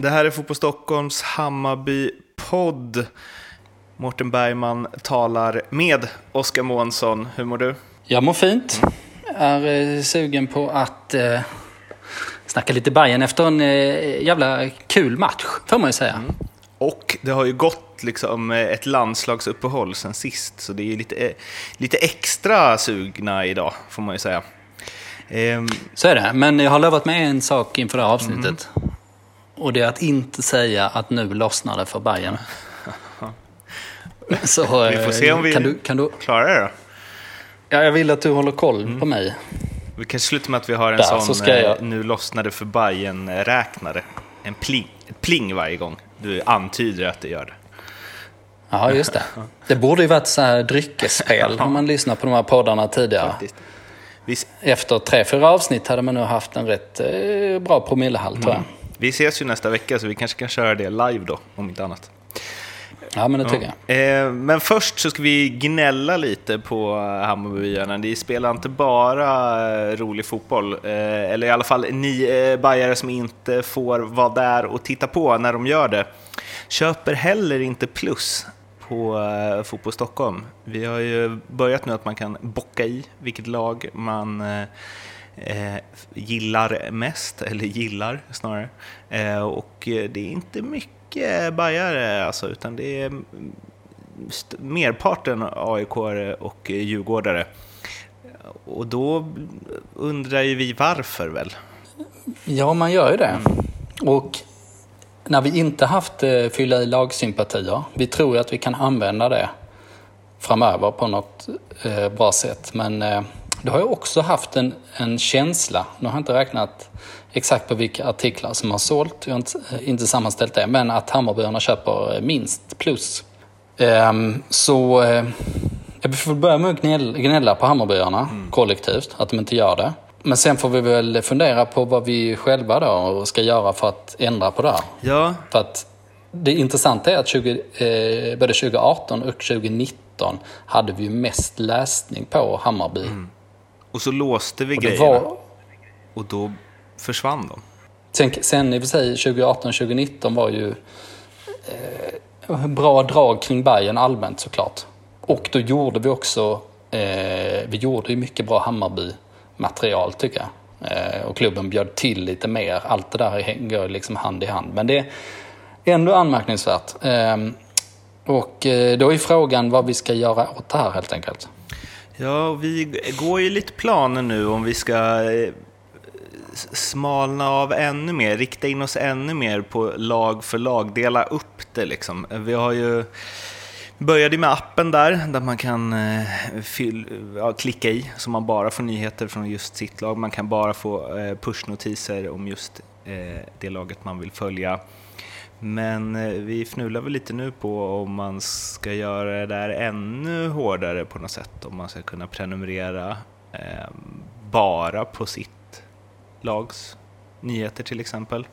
Det här är Fotboll Stockholms Hammarby-podd. Mårten Bergman talar med Oskar Månsson. Hur mår du? Jag mår fint. Är eh, sugen på att eh, snacka lite Bayern efter en eh, jävla kul match, får man ju säga. Mm. Och det har ju gått liksom eh, ett landslagsuppehåll sen sist, så det är lite, eh, lite extra sugna idag, får man ju säga. Um, så är det, men jag har lovat mig en sak inför det här avsnittet. Mm. Och det är att inte säga att nu lossnar det för Bayern. Så, vi får se om vi kan du, kan du... klarar det då. Ja, jag vill att du håller koll mm. på mig. Vi kan sluta med att vi har en Där, sån så jag... nu lossnade för Bayern räknare En pling, pling varje gång du antyder att det gör det. Ja, just det. Det borde ju varit så här dryckesspel om man lyssnar på de här poddarna tidigare. Efter tre, fyra avsnitt hade man nog haft en rätt eh, bra promillehalt mm. tror jag. Vi ses ju nästa vecka så vi kanske kan köra det live då, om inte annat. Ja, men det tycker ja. jag. Eh, men först så ska vi gnälla lite på Hammarbyarna. De spelar inte bara eh, rolig fotboll, eh, eller i alla fall ni bajare som inte får vara där och titta på när de gör det, köper heller inte plus på Fotboll Stockholm. Vi har ju börjat nu att man kan bocka i vilket lag man eh, gillar mest, eller gillar snarare. Eh, och det är inte mycket bajare alltså, utan det är merparten aik och djurgårdare. Och då undrar ju vi varför väl? Ja, man gör ju det. Och när vi inte haft eh, fylla i lagsympatier, vi tror ju att vi kan använda det framöver på något eh, bra sätt. Men eh, då har jag också haft en, en känsla, nu har jag inte räknat exakt på vilka artiklar som har sålt, jag har inte, inte sammanställt det, men att Hammarbyarna köper minst plus. Um, så uh, jag får börja med att gnälla, gnälla på Hammarbyarna mm. kollektivt, att de inte gör det. Men sen får vi väl fundera på vad vi själva då ska göra för att ändra på det här. Ja. För att det intressanta är att 20, eh, både 2018 och 2019 hade vi mest läsning på Hammarby. Mm. Och så låste vi och grejerna. Var... Och då försvann de. Sen, sen i och för sig 2018-2019 var ju eh, bra drag kring Bayern allmänt såklart. Och då gjorde vi också, eh, vi gjorde ju mycket bra Hammarby-material tycker jag. Eh, och klubben bjöd till lite mer. Allt det där går liksom hand i hand. Men det är ändå anmärkningsvärt. Eh, och eh, då är frågan vad vi ska göra åt det här helt enkelt. Ja, vi går ju lite planer nu om vi ska eh, smalna av ännu mer, rikta in oss ännu mer på lag för lag, dela upp det liksom. Vi har ju började med appen där, där man kan eh, fyll, ja, klicka i så man bara får nyheter från just sitt lag. Man kan bara få eh, pushnotiser om just det laget man vill följa. Men eh, vi fnular väl lite nu på om man ska göra det där ännu hårdare på något sätt. Om man ska kunna prenumerera eh, bara på sitt lags nyheter till exempel.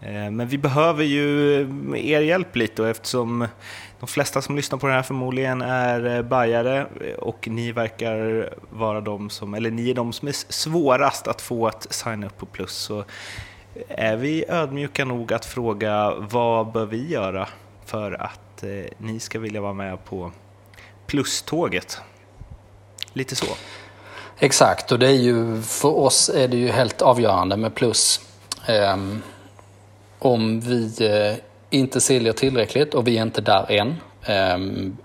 Eh, men vi behöver ju eh, er hjälp lite och eftersom de flesta som lyssnar på det här förmodligen är eh, bajare och ni verkar vara de som, eller ni är de som är svårast att få att signa upp på plus. Så är vi ödmjuka nog att fråga vad bör vi göra för att eh, ni ska vilja vara med på pluståget? Lite så. Exakt, och det är ju för oss är det ju helt avgörande med plus. Um, om vi uh, inte säljer tillräckligt och vi är inte där än. Ehm,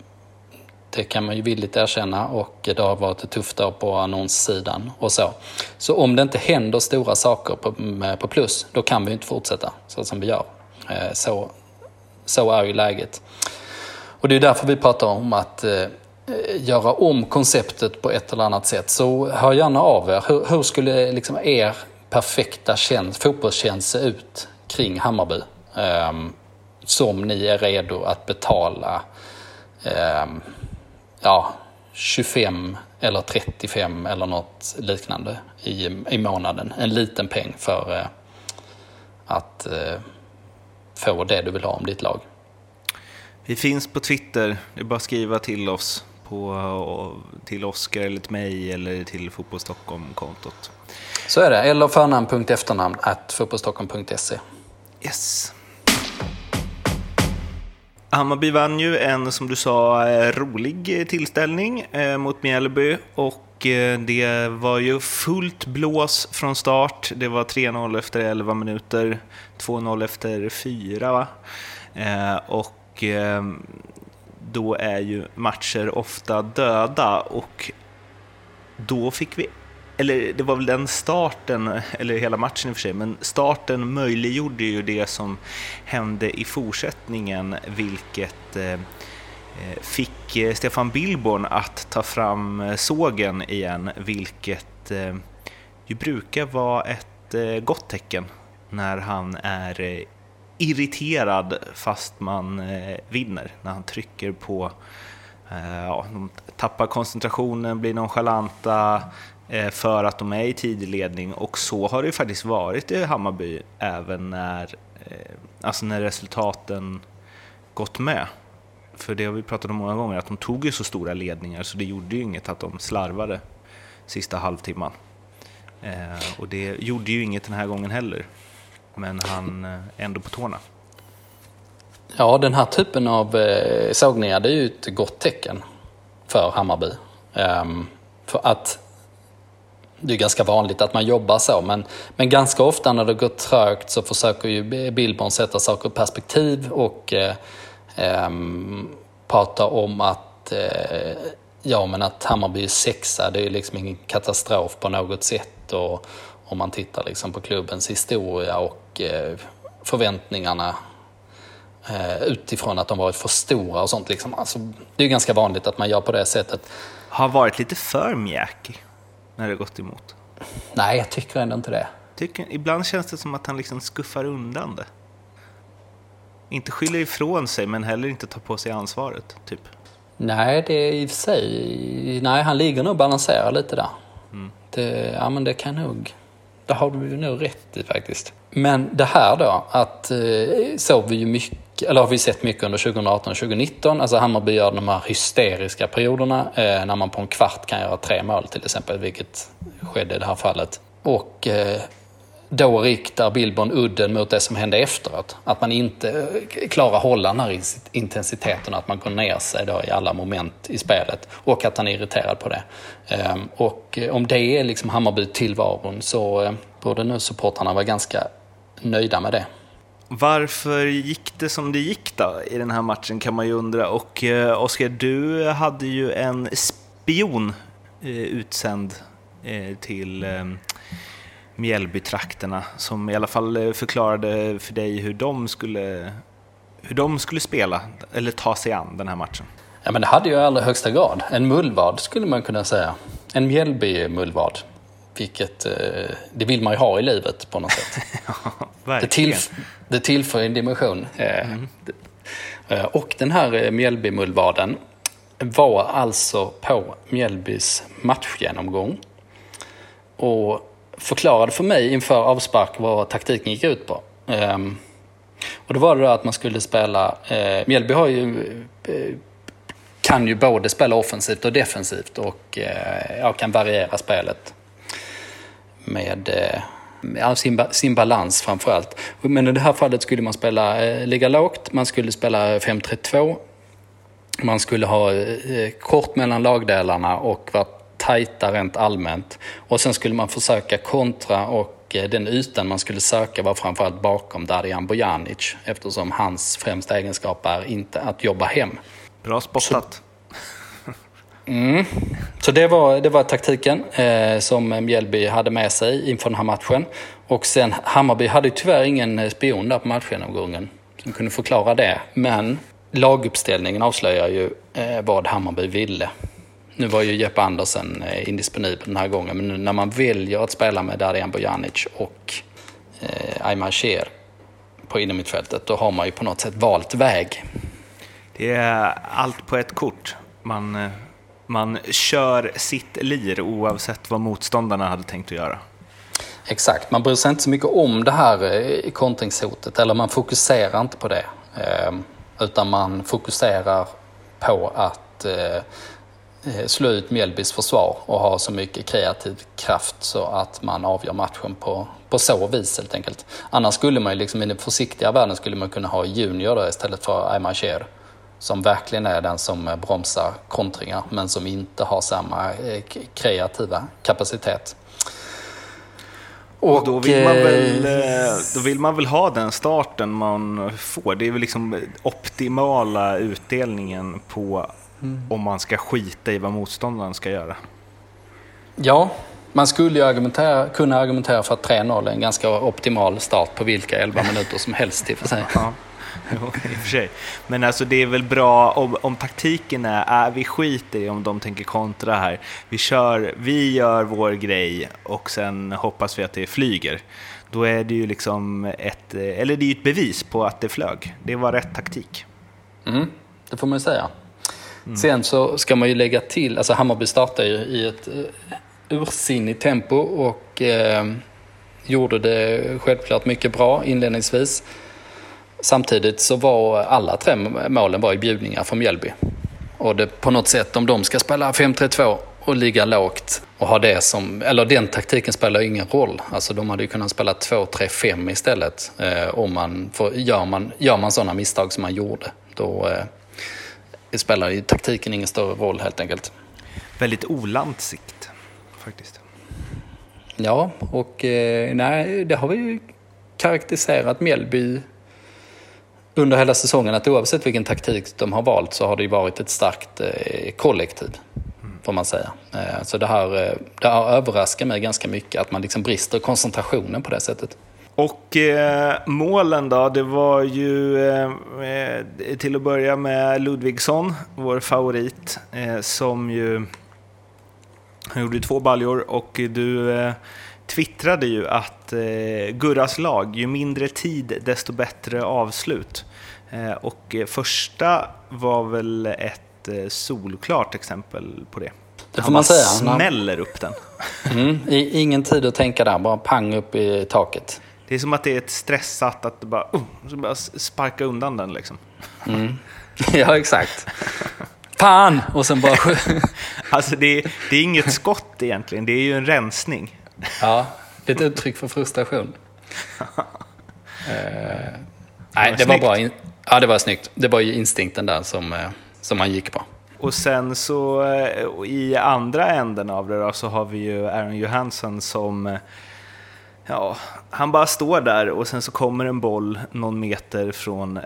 det kan man ju villigt erkänna och det har varit tufft år på annonssidan och så. Så om det inte händer stora saker på, på plus, då kan vi inte fortsätta så som vi gör. Eh, så, så är ju läget. Och det är därför vi pratar om att eh, göra om konceptet på ett eller annat sätt. Så hör gärna av er. Hur, hur skulle liksom er perfekta tjänst, fotbollstjänst se ut kring Hammarby? Um, som ni är redo att betala um, ja, 25 eller 35 eller något liknande i, i månaden. En liten peng för eh, att eh, få det du vill ha om ditt lag. Vi finns på Twitter, det är bara att skriva till oss på, till Oskar eller till mig eller till Fotboll Stockholm-kontot. Så är det, eller förnamn.efternamn at fotbollstockholm.se. Yes. Hammarby vann ju en, som du sa, eh, rolig tillställning eh, mot Mjällby och eh, det var ju fullt blås från start. Det var 3-0 efter 11 minuter, 2-0 efter 4 va? Och då är ju matcher ofta döda och då fick vi eller det var väl den starten, eller hela matchen i och för sig, men starten möjliggjorde ju det som hände i fortsättningen, vilket eh, fick eh, Stefan Billborn att ta fram eh, sågen igen, vilket eh, ju brukar vara ett gott tecken när han är irriterad fast man vinner, när han trycker på Ja, de tappar koncentrationen, blir nonchalanta, Eh, för att de är i tidig ledning och så har det faktiskt varit i Hammarby även när, eh, alltså när resultaten gått med. För det har vi pratat om många gånger, att de tog ju så stora ledningar så det gjorde ju inget att de slarvade sista halvtimman. Eh, och det gjorde ju inget den här gången heller. Men han är ändå på tårna. Ja, den här typen av sågningar det är ju ett gott tecken för Hammarby. Ehm, för att det är ganska vanligt att man jobbar så, men, men ganska ofta när det går trögt så försöker ju Billborn sätta saker i perspektiv och eh, eh, prata om att, eh, ja, men att Hammarby är sexa, det är liksom ingen katastrof på något sätt. Och om man tittar liksom på klubbens historia och eh, förväntningarna eh, utifrån att de varit för stora och sånt. Liksom. Alltså, det är ganska vanligt att man gör på det sättet. Har varit lite för mjäkig när det gått emot? Nej, jag tycker ändå inte det. Tycker, ibland känns det som att han liksom skuffar undan det. Inte skyller ifrån sig, men heller inte tar på sig ansvaret, typ. Nej, det är i och för sig... Nej, han ligger nog och balanserar lite där. Mm. Det, ja, men det kan nog... Det har du nog rätt i faktiskt. Men det här då, att eh, såg vi ju mycket eller har vi sett mycket under 2018 och 2019. Alltså Hammarby gör de här hysteriska perioderna eh, när man på en kvart kan göra tre mål till exempel, vilket skedde i det här fallet. Och eh, då riktar Billborn udden mot det som hände efteråt. Att man inte eh, klarar hålla den här intensiteten, att man går ner sig då i alla moment i spelet och att han är irriterad på det. Ehm, och eh, om det är liksom Hammarby-tillvaron så eh, borde nu supportrarna vara ganska nöjda med det. Varför gick det som det gick då i den här matchen kan man ju undra. Och eh, Oskar, du hade ju en spion eh, utsänd eh, till eh, Mjällbytrakterna som i alla fall eh, förklarade för dig hur de skulle hur de skulle spela, eller ta sig an den här matchen. Ja, men det hade ju i allra högsta grad. En mullvad skulle man kunna säga. En Mjällby-mullvad. Vilket, eh, det vill man ju ha i livet på något sätt. ja, det, tillf det tillför en dimension. Eh, mm. Och den här Mjällby-mullvaden var alltså på Mjällbys matchgenomgång och förklarade för mig inför avspark vad taktiken gick ut på. Ehm, och då var det då att man skulle spela, Mjällby har ju kan ju både spela offensivt och defensivt och ja, kan variera spelet med ja, sin, sin balans framförallt. Men i det här fallet skulle man spela, eh, ligga lågt, man skulle spela 5-3-2. Man skulle ha eh, kort mellan lagdelarna och vara tajta rent allmänt. Och sen skulle man försöka kontra och eh, den ytan man skulle söka var framförallt bakom Darijan Bojanic eftersom hans främsta egenskap är inte att jobba hem. Bra spottat. Så, Mm. Så det var, det var taktiken eh, som Mjällby hade med sig inför den här matchen. Och sen Hammarby hade tyvärr ingen eh, spion där på matchgenomgången som kunde förklara det. Men laguppställningen avslöjar ju eh, vad Hammarby ville. Nu var ju Jeppe Andersen eh, indisponibel den här gången, men nu när man väljer att spela med Darijan Bojanic och eh, Ayman Sher på innermittfältet, då har man ju på något sätt valt väg. Det är allt på ett kort. Man eh, man kör sitt lir oavsett vad motståndarna hade tänkt att göra. Exakt, man bryr sig inte så mycket om det här eh, kontringshotet, eller man fokuserar inte på det. Ehm, utan man fokuserar på att eh, eh, slå ut Mjällbys försvar och ha så mycket kreativ kraft så att man avgör matchen på, på så vis helt enkelt. Annars skulle man ju liksom i den försiktiga världen skulle man kunna ha Junior då istället för Ayman Sher som verkligen är den som bromsar kontringar men som inte har samma eh, kreativa kapacitet. Och, då, vill man väl, då vill man väl ha den starten man får. Det är väl liksom optimala utdelningen på mm. om man ska skita i vad motståndaren ska göra. Ja, man skulle ju argumentera, kunna argumentera för att 3-0 är en ganska optimal start på vilka 11 minuter som helst i och för sig. Ja. Jo, i och för sig. Men alltså det är väl bra om, om taktiken är, äh, vi skiter i om de tänker kontra här. Vi, kör, vi gör vår grej och sen hoppas vi att det flyger. Då är det ju liksom ett, eller det är ett bevis på att det flög. Det var rätt taktik. Mm, det får man ju säga. Mm. Sen så ska man ju lägga till, alltså Hammarby startar ju i ett uh, ursinnigt tempo och uh, gjorde det självklart mycket bra inledningsvis. Samtidigt så var alla tre målen var i bjudningar från Mjällby. Och det, på något sätt, om de ska spela 5-3-2 och ligga lågt och ha det som, eller den taktiken spelar ingen roll. Alltså de hade ju kunnat spela 2-3-5 istället. Eh, om man, för gör, man, gör man sådana misstag som man gjorde, då eh, spelar ju taktiken ingen större roll helt enkelt. Väldigt olandsigt faktiskt. Ja, och eh, nej, det har vi ju karaktäriserat Mjällby under hela säsongen att oavsett vilken taktik de har valt så har det ju varit ett starkt eh, kollektiv. Får man säga. Eh, så det här, eh, det har överraskat mig ganska mycket att man liksom brister koncentrationen på det sättet. Och eh, målen då, det var ju eh, till att börja med Ludvigsson, vår favorit, eh, som ju han gjorde två baljor och du twittrade ju att eh, Gurras lag, ju mindre tid desto bättre avslut. Eh, och eh, första var väl ett eh, solklart exempel på det. Det får man säga. Han smäller upp den. Mm, ingen tid att tänka där, bara pang upp i taket. Det är som att det är ett stressat att bara, uh, bara sparka undan den liksom. Mm. Ja, exakt. Fan! Och sen bara... alltså det det är inget skott egentligen, det är ju en rensning. Ja, det är ett uttryck för frustration. uh, nej, det var bra. Ja, det var snyggt. Det var ju instinkten där som, uh, som han gick på. Och sen så uh, i andra änden av det då, så har vi ju Aaron Johansson som Ja, han bara står där och sen så kommer en boll någon meter från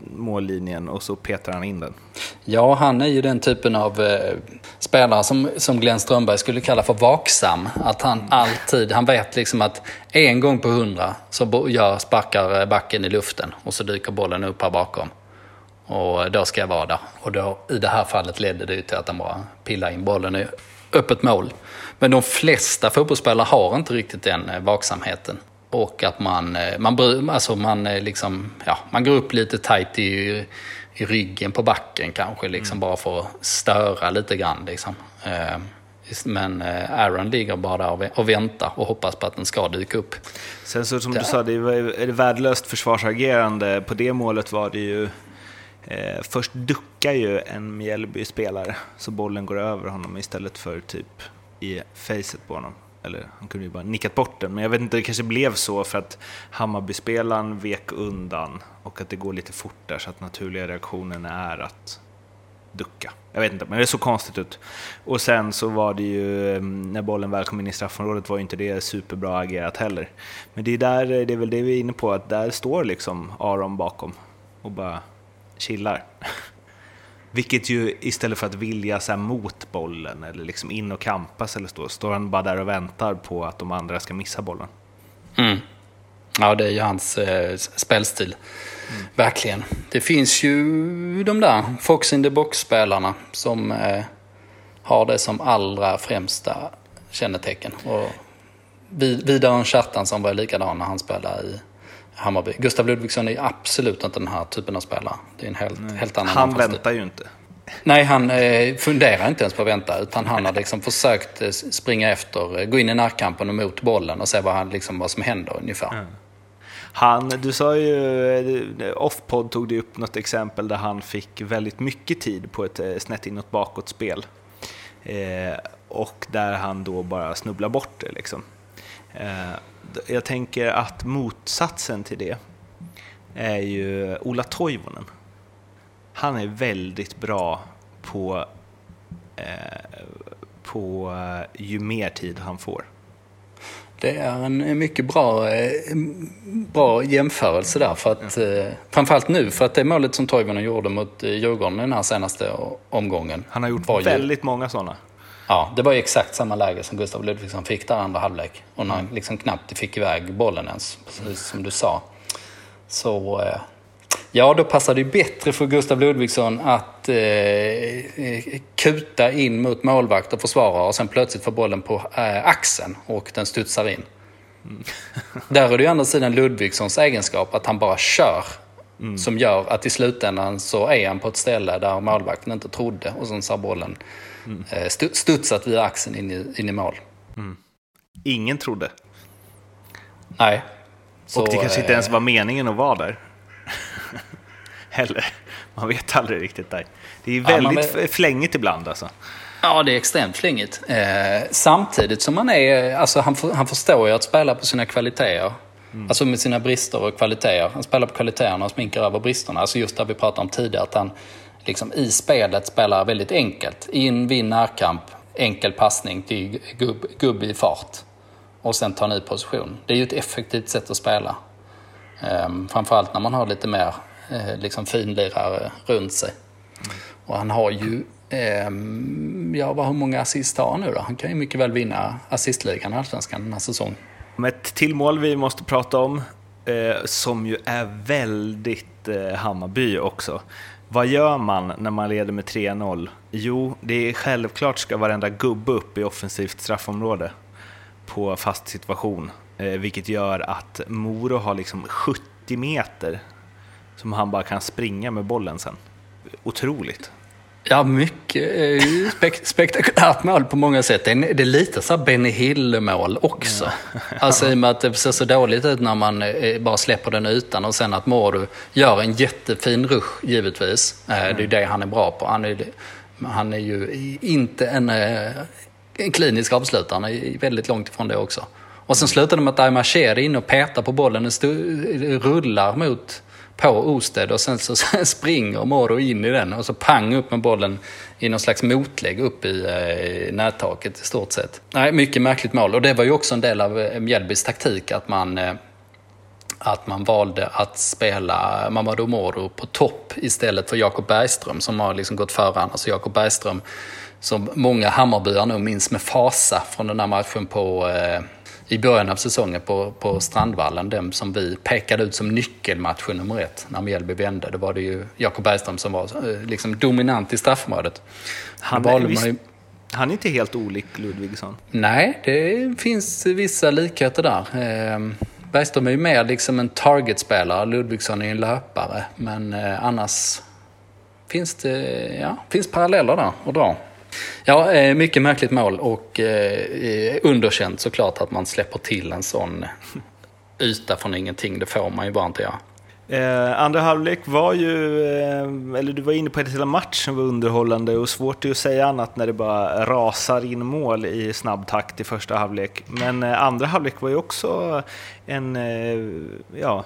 mållinjen och så petar han in den. Ja, han är ju den typen av eh, spelare som, som Glenn Strömberg skulle kalla för vaksam. Att han alltid, han vet liksom att en gång på hundra så gör, sparkar eh, backen i luften och så dyker bollen upp här bakom. Och då ska jag vara där. Och då, i det här fallet ledde det ju till att han bara pillade in bollen i öppet mål. Men de flesta fotbollsspelare har inte riktigt den eh, vaksamheten. Och att man, eh, man, alltså man, eh, liksom, ja, man går upp lite tajt i, i ryggen på backen kanske, liksom, mm. bara för att störa lite grann. Liksom. Men Aaron ligger bara där och väntar och hoppas på att den ska dyka upp. Sen så som du sa, det är värdelöst försvarsagerande. På det målet var det ju... Eh, först duckar ju en Mjällby-spelare så bollen går över honom istället för typ i facet på honom. Eller han kunde ju bara nickat bort den, men jag vet inte, det kanske blev så för att Hammarbyspelaren vek undan och att det går lite fort där så att naturliga reaktionen är att ducka. Jag vet inte, men det såg konstigt ut. Och sen så var det ju, eh, när bollen väl kom in i straffområdet var ju inte det superbra agerat heller. Men det är, där, eh, det är väl det vi är inne på, att där står liksom Aron bakom och bara chillar. Vilket ju istället för att vilja så mot bollen eller liksom in och kampas eller så, står han bara där och väntar på att de andra ska missa bollen. Mm. Ja, det är ju hans eh, spelstil. Mm. Verkligen. Det finns ju de där Fox in the Box-spelarna som eh, har det som allra främsta kännetecken. Och Vidar Kjartan som var likadan när han spelade i Hammarby. Gustav Ludvigsson är absolut inte den här typen av spelare. Det är en helt, helt annan Han väntar ju inte. Nej, han eh, funderar inte ens på att vänta. Utan han har liksom försökt eh, springa efter, eh, gå in i närkampen och mot bollen och se vad, han, liksom, vad som händer ungefär. Mm. Han, du sa ju, eh, Offpod tog du upp något exempel där han fick väldigt mycket tid på ett snett inåt bakåt spel. Eh, och där han då bara snubblar bort det. Liksom. Eh, jag tänker att motsatsen till det är ju Ola Toivonen. Han är väldigt bra på, eh, på eh, ju mer tid han får. Det är en mycket bra, eh, bra jämförelse där. För att, ja. Framförallt nu, för att det målet som Toivonen gjorde mot Djurgården den här senaste omgången. Han har gjort väldigt ju, många sådana. Ja, det var ju exakt samma läge som Gustav Ludvigsson fick där andra halvlek. Och när han liksom knappt fick iväg bollen ens, precis som du sa. Så Ja, då passar det bättre för Gustav Ludvigsson att eh, kuta in mot målvakt och försvarare och sen plötsligt få bollen på eh, axeln och den studsar in. Mm. Där är det ju andra sidan Ludvigssons egenskap att han bara kör. Mm. Som gör att i slutändan så är han på ett ställe där målvakten inte trodde och sen så bollen mm. eh, studsat via axeln in i, in i mål. Mm. Ingen trodde. Nej. Så, och det kanske inte ens var meningen att vara där heller. Man vet aldrig riktigt där. Det är väldigt ja, flängigt ibland alltså. Ja, det är extremt flängigt. Eh, samtidigt som man är, alltså han, han förstår ju att spela på sina kvaliteter. Mm. Alltså med sina brister och kvaliteter. Han spelar på kvaliteterna och sminkar över bristerna. Alltså just det vi pratade om tidigare, att han liksom i spelet spelar väldigt enkelt. In, vinn, närkamp, enkel passning till gubb, gubb i fart. Och sen ta ny position. Det är ju ett effektivt sätt att spela. Ehm, framförallt när man har lite mer eh, liksom finlirare runt sig. Och han har ju, eh, ja vad, hur många assist har han nu då? Han kan ju mycket väl vinna assistligan i Allsvenskan den här säsongen. Ett till mål vi måste prata om, eh, som ju är väldigt eh, Hammarby också. Vad gör man när man leder med 3-0? Jo, det är självklart ska varenda gubbe upp i offensivt straffområde på fast situation, eh, vilket gör att Moro har liksom 70 meter som han bara kan springa med bollen sen. Otroligt. Ja, mycket eh, spek spektakulärt mål på många sätt. Det är, det är lite så Benny Hill-mål också. Ja. Alltså i och med att det ser så dåligt ut när man eh, bara släpper den utan och sen att Moru gör en jättefin rush givetvis. Mm. Det är det han är bra på. Han är, han är ju inte en, en klinisk avslutare, han är väldigt långt ifrån det också. Och sen slutar det med att Aymar är inne och petar på bollen, den rullar mot på Osted och sen så springer Moro in i den och så pang upp med bollen i någon slags motlägg upp i eh, nättaket i stort sett. Nej, mycket märkligt mål och det var ju också en del av eh, Mjällbys taktik att man eh, att man valde att spela Mamadou Moro på topp istället för Jakob Bergström som har liksom gått före annars. Alltså Jakob Bergström som många Hammarbyar nog minns med fasa från den här matchen på i början av säsongen på, på Strandvallen, den som vi pekade ut som nyckelmatchen nummer ett när Mjällby vände. Då var det ju Jakob Bergström som var eh, liksom dominant i straffområdet. Han, är, visst, ju... han är inte helt olik Ludvigsson? Nej, det finns vissa likheter där. Eh, Bergström är ju mer liksom en targetspelare, Ludvigsson är en löpare. Men eh, annars finns det ja, finns paralleller där att dra. Ja, eh, mycket märkligt mål och eh, underkänt såklart att man släpper till en sån yta från ingenting. Det får man ju bara inte göra. Eh, andra halvlek var ju, eh, eller du var inne på att hela matchen var underhållande och svårt att säga annat när det bara rasar in mål i snabb takt i första halvlek. Men eh, andra halvlek var ju också en eh, ja,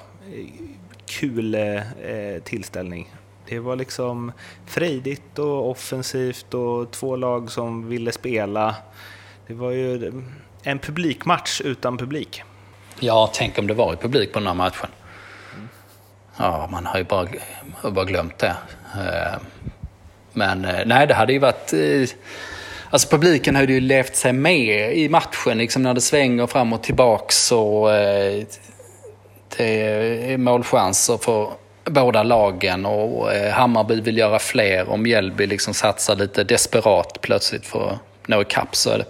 kul eh, tillställning. Det var liksom frejdigt och offensivt och två lag som ville spela. Det var ju en publikmatch utan publik. Ja, tänk om det varit publik på den här matchen. Ja, man har ju bara, bara glömt det. Eh, men eh, nej, det hade ju varit... Eh, alltså publiken hade ju levt sig med i matchen, liksom när det svänger fram och tillbaks och det är målchanser för båda lagen och eh, Hammarby vill göra fler och Mjällby liksom satsar lite desperat plötsligt för att nå ikapp. Så det,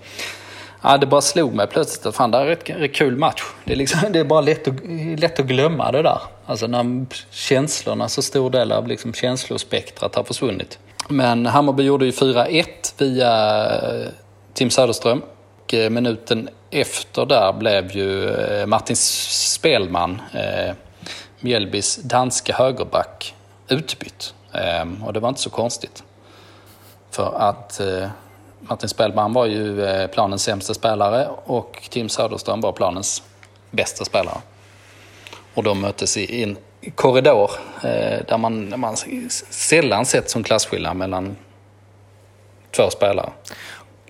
ja, det bara slog mig plötsligt att fan, det är en rätt kul match. Det är, liksom, det är bara lätt att, lätt att glömma det där. Alltså när känslorna, så stor del av liksom känslospektrat har försvunnit. Men Hammarby gjorde ju 4-1 via eh, Tim Söderström. Och eh, minuten efter där blev ju Martin Spelman Mjällbys danska högerback utbytt. Ehm, och det var inte så konstigt. För att eh, Martin Spellman var ju eh, planens sämsta spelare och Tim Söderström var planens bästa spelare. Och de möttes i en korridor eh, där man, man sällan sett som klasskillnad mellan två spelare.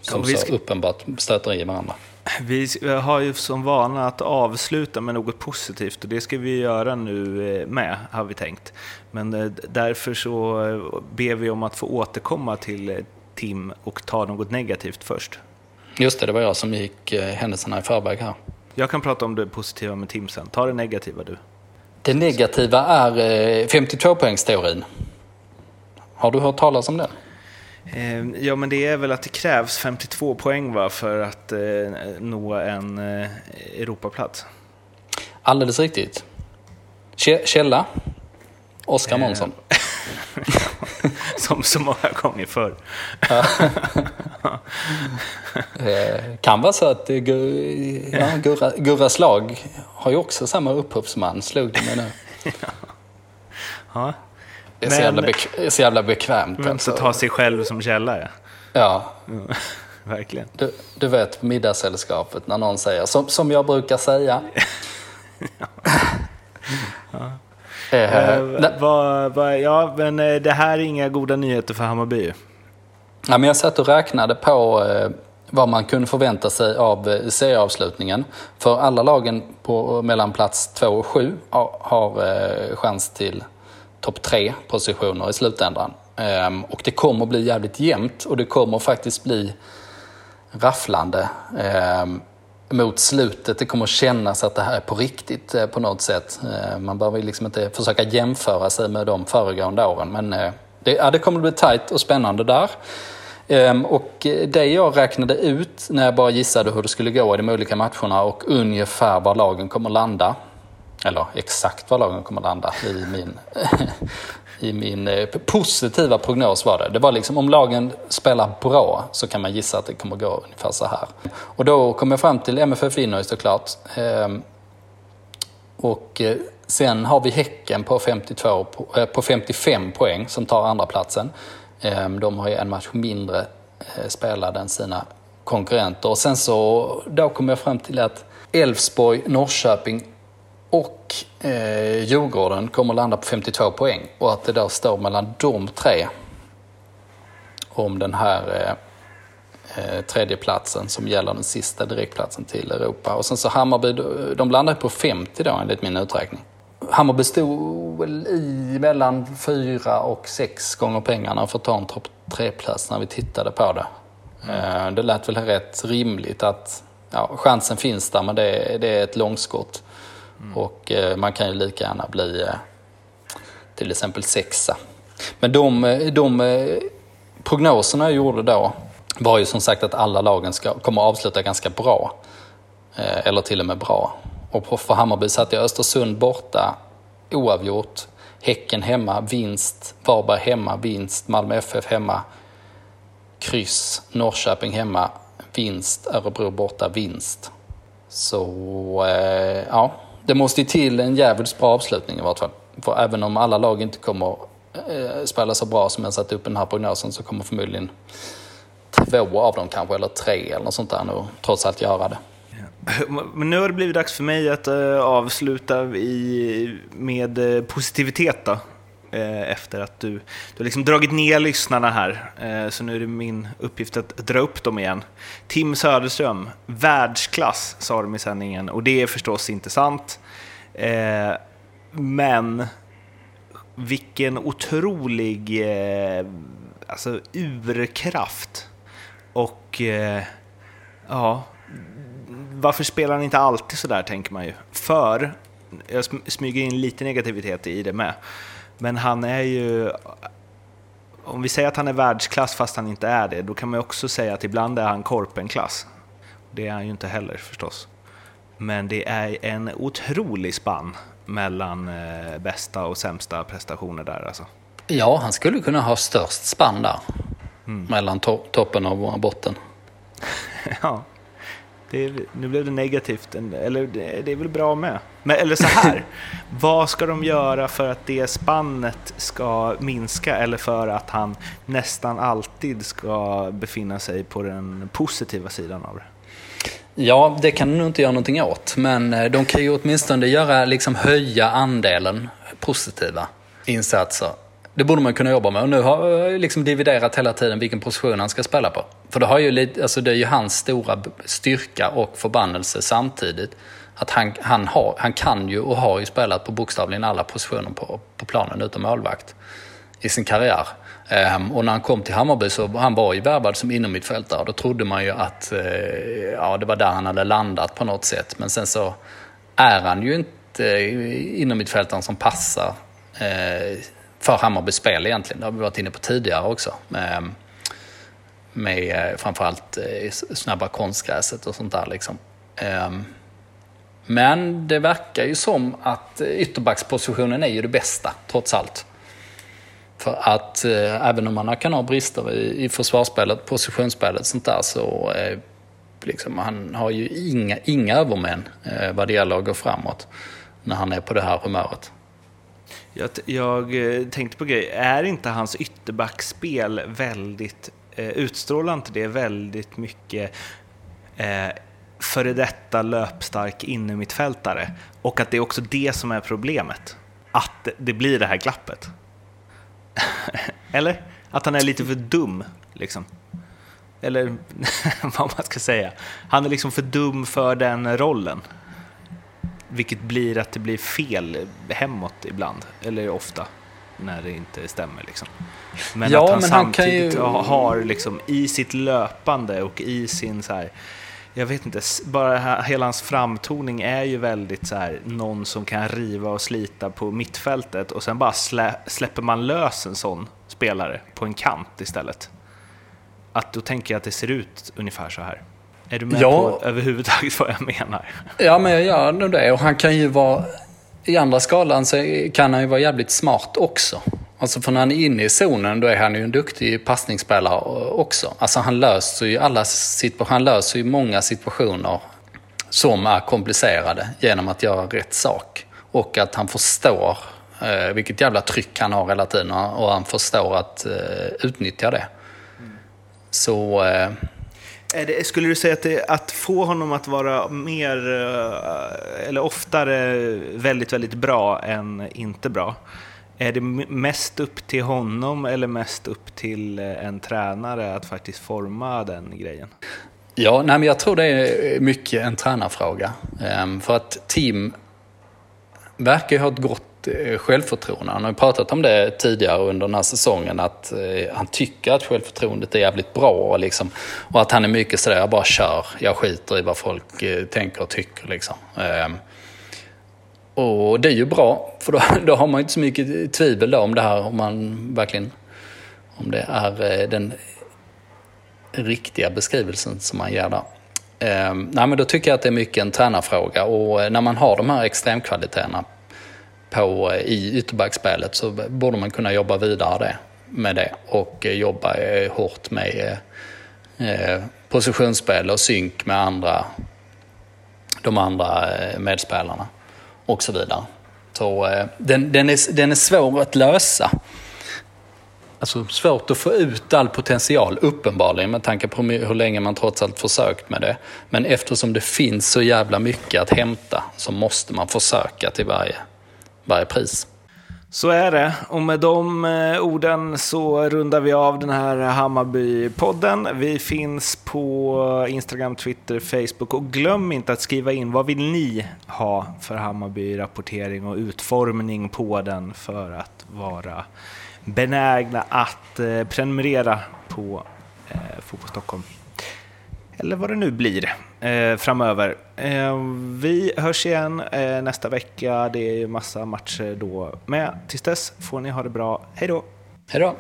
Som så uppenbart stöter i varandra. Vi har ju som vana att avsluta med något positivt och det ska vi göra nu eh, med, har vi tänkt. Men eh, därför så eh, ber vi om att få återkomma till Tim och ta något negativt först. Just det, det var jag som gick händelserna i förväg här. Jag kan prata om det positiva med Tim sen. Ta det negativa du. Det negativa är 52-poängsteorin. Har du hört talas om den? Ehm, ja, men det är väl att det krävs 52 poäng va, för att eh, nå en eh, Europaplats. Alldeles riktigt. Källa? Oskar Månsson. Som så många gånger förr. Eh, kan vara så att ja, Gurra, Gurras lag har ju också samma upphovsman, slog det mig nu. ja. Är så, jävla, bek så jävla bekvämt. Men alltså. ta sig själv som källa, ja. Ja. Verkligen. Du, du vet middagssällskapet när någon säger, som, som jag brukar säga. ja. ja. Eh, uh, va, va, ja, men eh, det här är inga goda nyheter för Hammarby. Ja, men jag satt och räknade på eh, vad man kunde förvänta sig av eh, serieavslutningen. För alla lagen på, mellan plats 2 och 7 har, har eh, chans till topp tre positioner i slutändan. Ehm, och det kommer bli jävligt jämnt och det kommer faktiskt bli rafflande ehm, mot slutet. Det kommer kännas att det här är på riktigt eh, på något sätt. Ehm, man behöver liksom inte försöka jämföra sig med de föregående åren. Men eh, det, ja, det kommer bli tajt och spännande där. Och eh, det jag räknade ut när jag bara gissade hur det skulle gå i de olika matcherna och ungefär var lagen kommer landa eller exakt var lagen kommer landa i min, i min eh, positiva prognos var det. Det var liksom om lagen spelar bra så kan man gissa att det kommer gå ungefär så här. Och då kom jag fram till MFF vinner ju såklart. Ehm, och eh, sen har vi Häcken på, 52, eh, på 55 poäng som tar andra platsen. Ehm, de har ju en match mindre spelade spelad än sina konkurrenter. Och sen så, då kom jag fram till att Elfsborg, Norrköping och eh, Djurgården kommer landa på 52 poäng och att det då står mellan de tre om den här eh, eh, tredje platsen som gäller den sista direktplatsen till Europa. Och sen så Hammarby, de landar på 50 då enligt min uträkning. Hammarby stod väl i mellan fyra och sex gånger pengarna för att ta en topp tre-plats när vi tittade på det. Mm. Det lät väl rätt rimligt att ja, chansen finns där men det, det är ett långskott. Mm. Och eh, man kan ju lika gärna bli eh, till exempel sexa. Men de, eh, de prognoserna jag gjorde då var ju som sagt att alla lagen ska, kommer att avsluta ganska bra. Eller till och med bra. Och för Hammarby satte jag Östersund borta, oavgjort. Häcken hemma, vinst. Varberg hemma, vinst. Malmö FF hemma, kryss. Norrköping hemma, vinst. Örebro borta, vinst. Så ja, det måste till en jävligt bra avslutning i vart fall. För även om alla lag inte kommer eh, spela så bra som jag satt upp i den här prognosen så kommer förmodligen två av dem kanske, eller tre eller något sånt där nog trots allt göra det. Men nu har det blivit dags för mig att eh, avsluta i, med eh, positivitet då. Eh, efter att du, du har liksom dragit ner lyssnarna här. Eh, så nu är det min uppgift att dra upp dem igen. Tim Söderström, världsklass sa de i sändningen och det är förstås inte sant. Eh, men vilken otrolig alltså, urkraft. Och ja, varför spelar han inte alltid sådär, tänker man ju. För, jag smyger in lite negativitet i det med, men han är ju... Om vi säger att han är världsklass fast han inte är det, då kan man också säga att ibland är han korpenklass. Det är han ju inte heller förstås. Men det är en otrolig spann mellan eh, bästa och sämsta prestationer där alltså. Ja, han skulle kunna ha störst spann där. Mm. Mellan to toppen och botten. ja, Det nu blev det negativt, eller det är väl bra med. Men, eller så här, vad ska de göra för att det spannet ska minska eller för att han nästan alltid ska befinna sig på den positiva sidan av det? Ja, det kan de nog inte göra någonting åt, men eh, de kan ju åtminstone göra, liksom höja andelen positiva insatser. Det borde man kunna jobba med och nu har jag liksom dividerat hela tiden vilken position han ska spela på. För det, har ju lite, alltså det är ju hans stora styrka och förbannelse samtidigt. Att han, han, har, han kan ju och har ju spelat på bokstavligen alla positioner på, på planen utom målvakt i sin karriär. Um, och när han kom till Hammarby så han var ju värvad som innermittfältare. Då trodde man ju att uh, ja, det var där han hade landat på något sätt. Men sen så är han ju inte eh, uh, innermittfältaren som passar uh, för Hammarbys spel egentligen. Det har vi varit inne på tidigare också. Med, med eh, framförallt eh, snabba konstgräset och sånt där. Liksom. Ehm, men det verkar ju som att eh, ytterbackspositionen är ju det bästa, trots allt. För att eh, även om man kan ha brister i, i försvarsspelet, positionsspelet sånt där så eh, liksom, han har ju inga, inga övermän eh, vad det gäller att gå framåt när han är på det här humöret. Jag, jag eh, tänkte på grej. är inte hans ytterbackspel väldigt, eh, utstrålar inte det väldigt mycket eh, före detta löpstark innermittfältare? Och att det är också det som är problemet, att det blir det här glappet. Eller? Att han är lite för dum, liksom. Eller vad man ska säga. Han är liksom för dum för den rollen. Vilket blir att det blir fel hemåt ibland, eller ofta, när det inte stämmer. Liksom. Men ja, att han men samtidigt han ju... har liksom, i sitt löpande och i sin så här, jag vet inte, bara hela hans framtoning är ju väldigt så här, någon som kan riva och slita på mittfältet och sen bara slä, släpper man lös en sån spelare på en kant istället. Att då tänker jag att det ser ut ungefär så här. Är du med ja. på överhuvudtaget vad jag menar? Ja, men jag gör nog det. Och han kan ju vara, i andra skalan så kan han ju vara jävligt smart också. Alltså för när han är inne i zonen då är han ju en duktig passningsspelare också. Alltså han löser ju alla situationer, han löser ju många situationer som är komplicerade genom att göra rätt sak. Och att han förstår eh, vilket jävla tryck han har hela tiden och han förstår att eh, utnyttja det. Så... Eh, det, skulle du säga att, det, att få honom att vara mer, eh, eller oftare, väldigt, väldigt bra än inte bra? Är det mest upp till honom eller mest upp till eh, en tränare att faktiskt forma den grejen? Ja, nej, men jag tror det är mycket en tränarfråga. Ehm, för att Tim verkar ju ha ett gott Eh, självförtroende. Han har ju pratat om det tidigare under den här säsongen att eh, han tycker att självförtroendet är jävligt bra och, liksom, och att han är mycket sådär, jag bara kör, jag skiter i vad folk eh, tänker och tycker liksom. Ehm, och det är ju bra, för då, då har man inte så mycket tvivel då om det här, om man verkligen, om det är den riktiga beskrivelsen som man ger där. Eh, nej, men då tycker jag att det är mycket en tränarfråga och när man har de här extremkvaliteterna på, i ytterbackspelet så borde man kunna jobba vidare med det och jobba eh, hårt med eh, eh, positionsspel och synk med andra, de andra medspelarna och så vidare. Så den, den, är, den är svår att lösa. Alltså svårt att få ut all potential, uppenbarligen, med tanke på hur länge man trots allt försökt med det. Men eftersom det finns så jävla mycket att hämta så måste man försöka till varje, varje pris. Så är det. Och med de eh, orden så rundar vi av den här Hammarby-podden. Vi finns på Instagram, Twitter, Facebook och glöm inte att skriva in vad vill ni ha för Hammarby-rapportering och utformning på den för att vara benägna att eh, prenumerera på eh, Fotboll Stockholm eller vad det nu blir eh, framöver. Eh, vi hörs igen eh, nästa vecka. Det är ju massa matcher då med. Tills dess får ni ha det bra. Hej då! Hej då!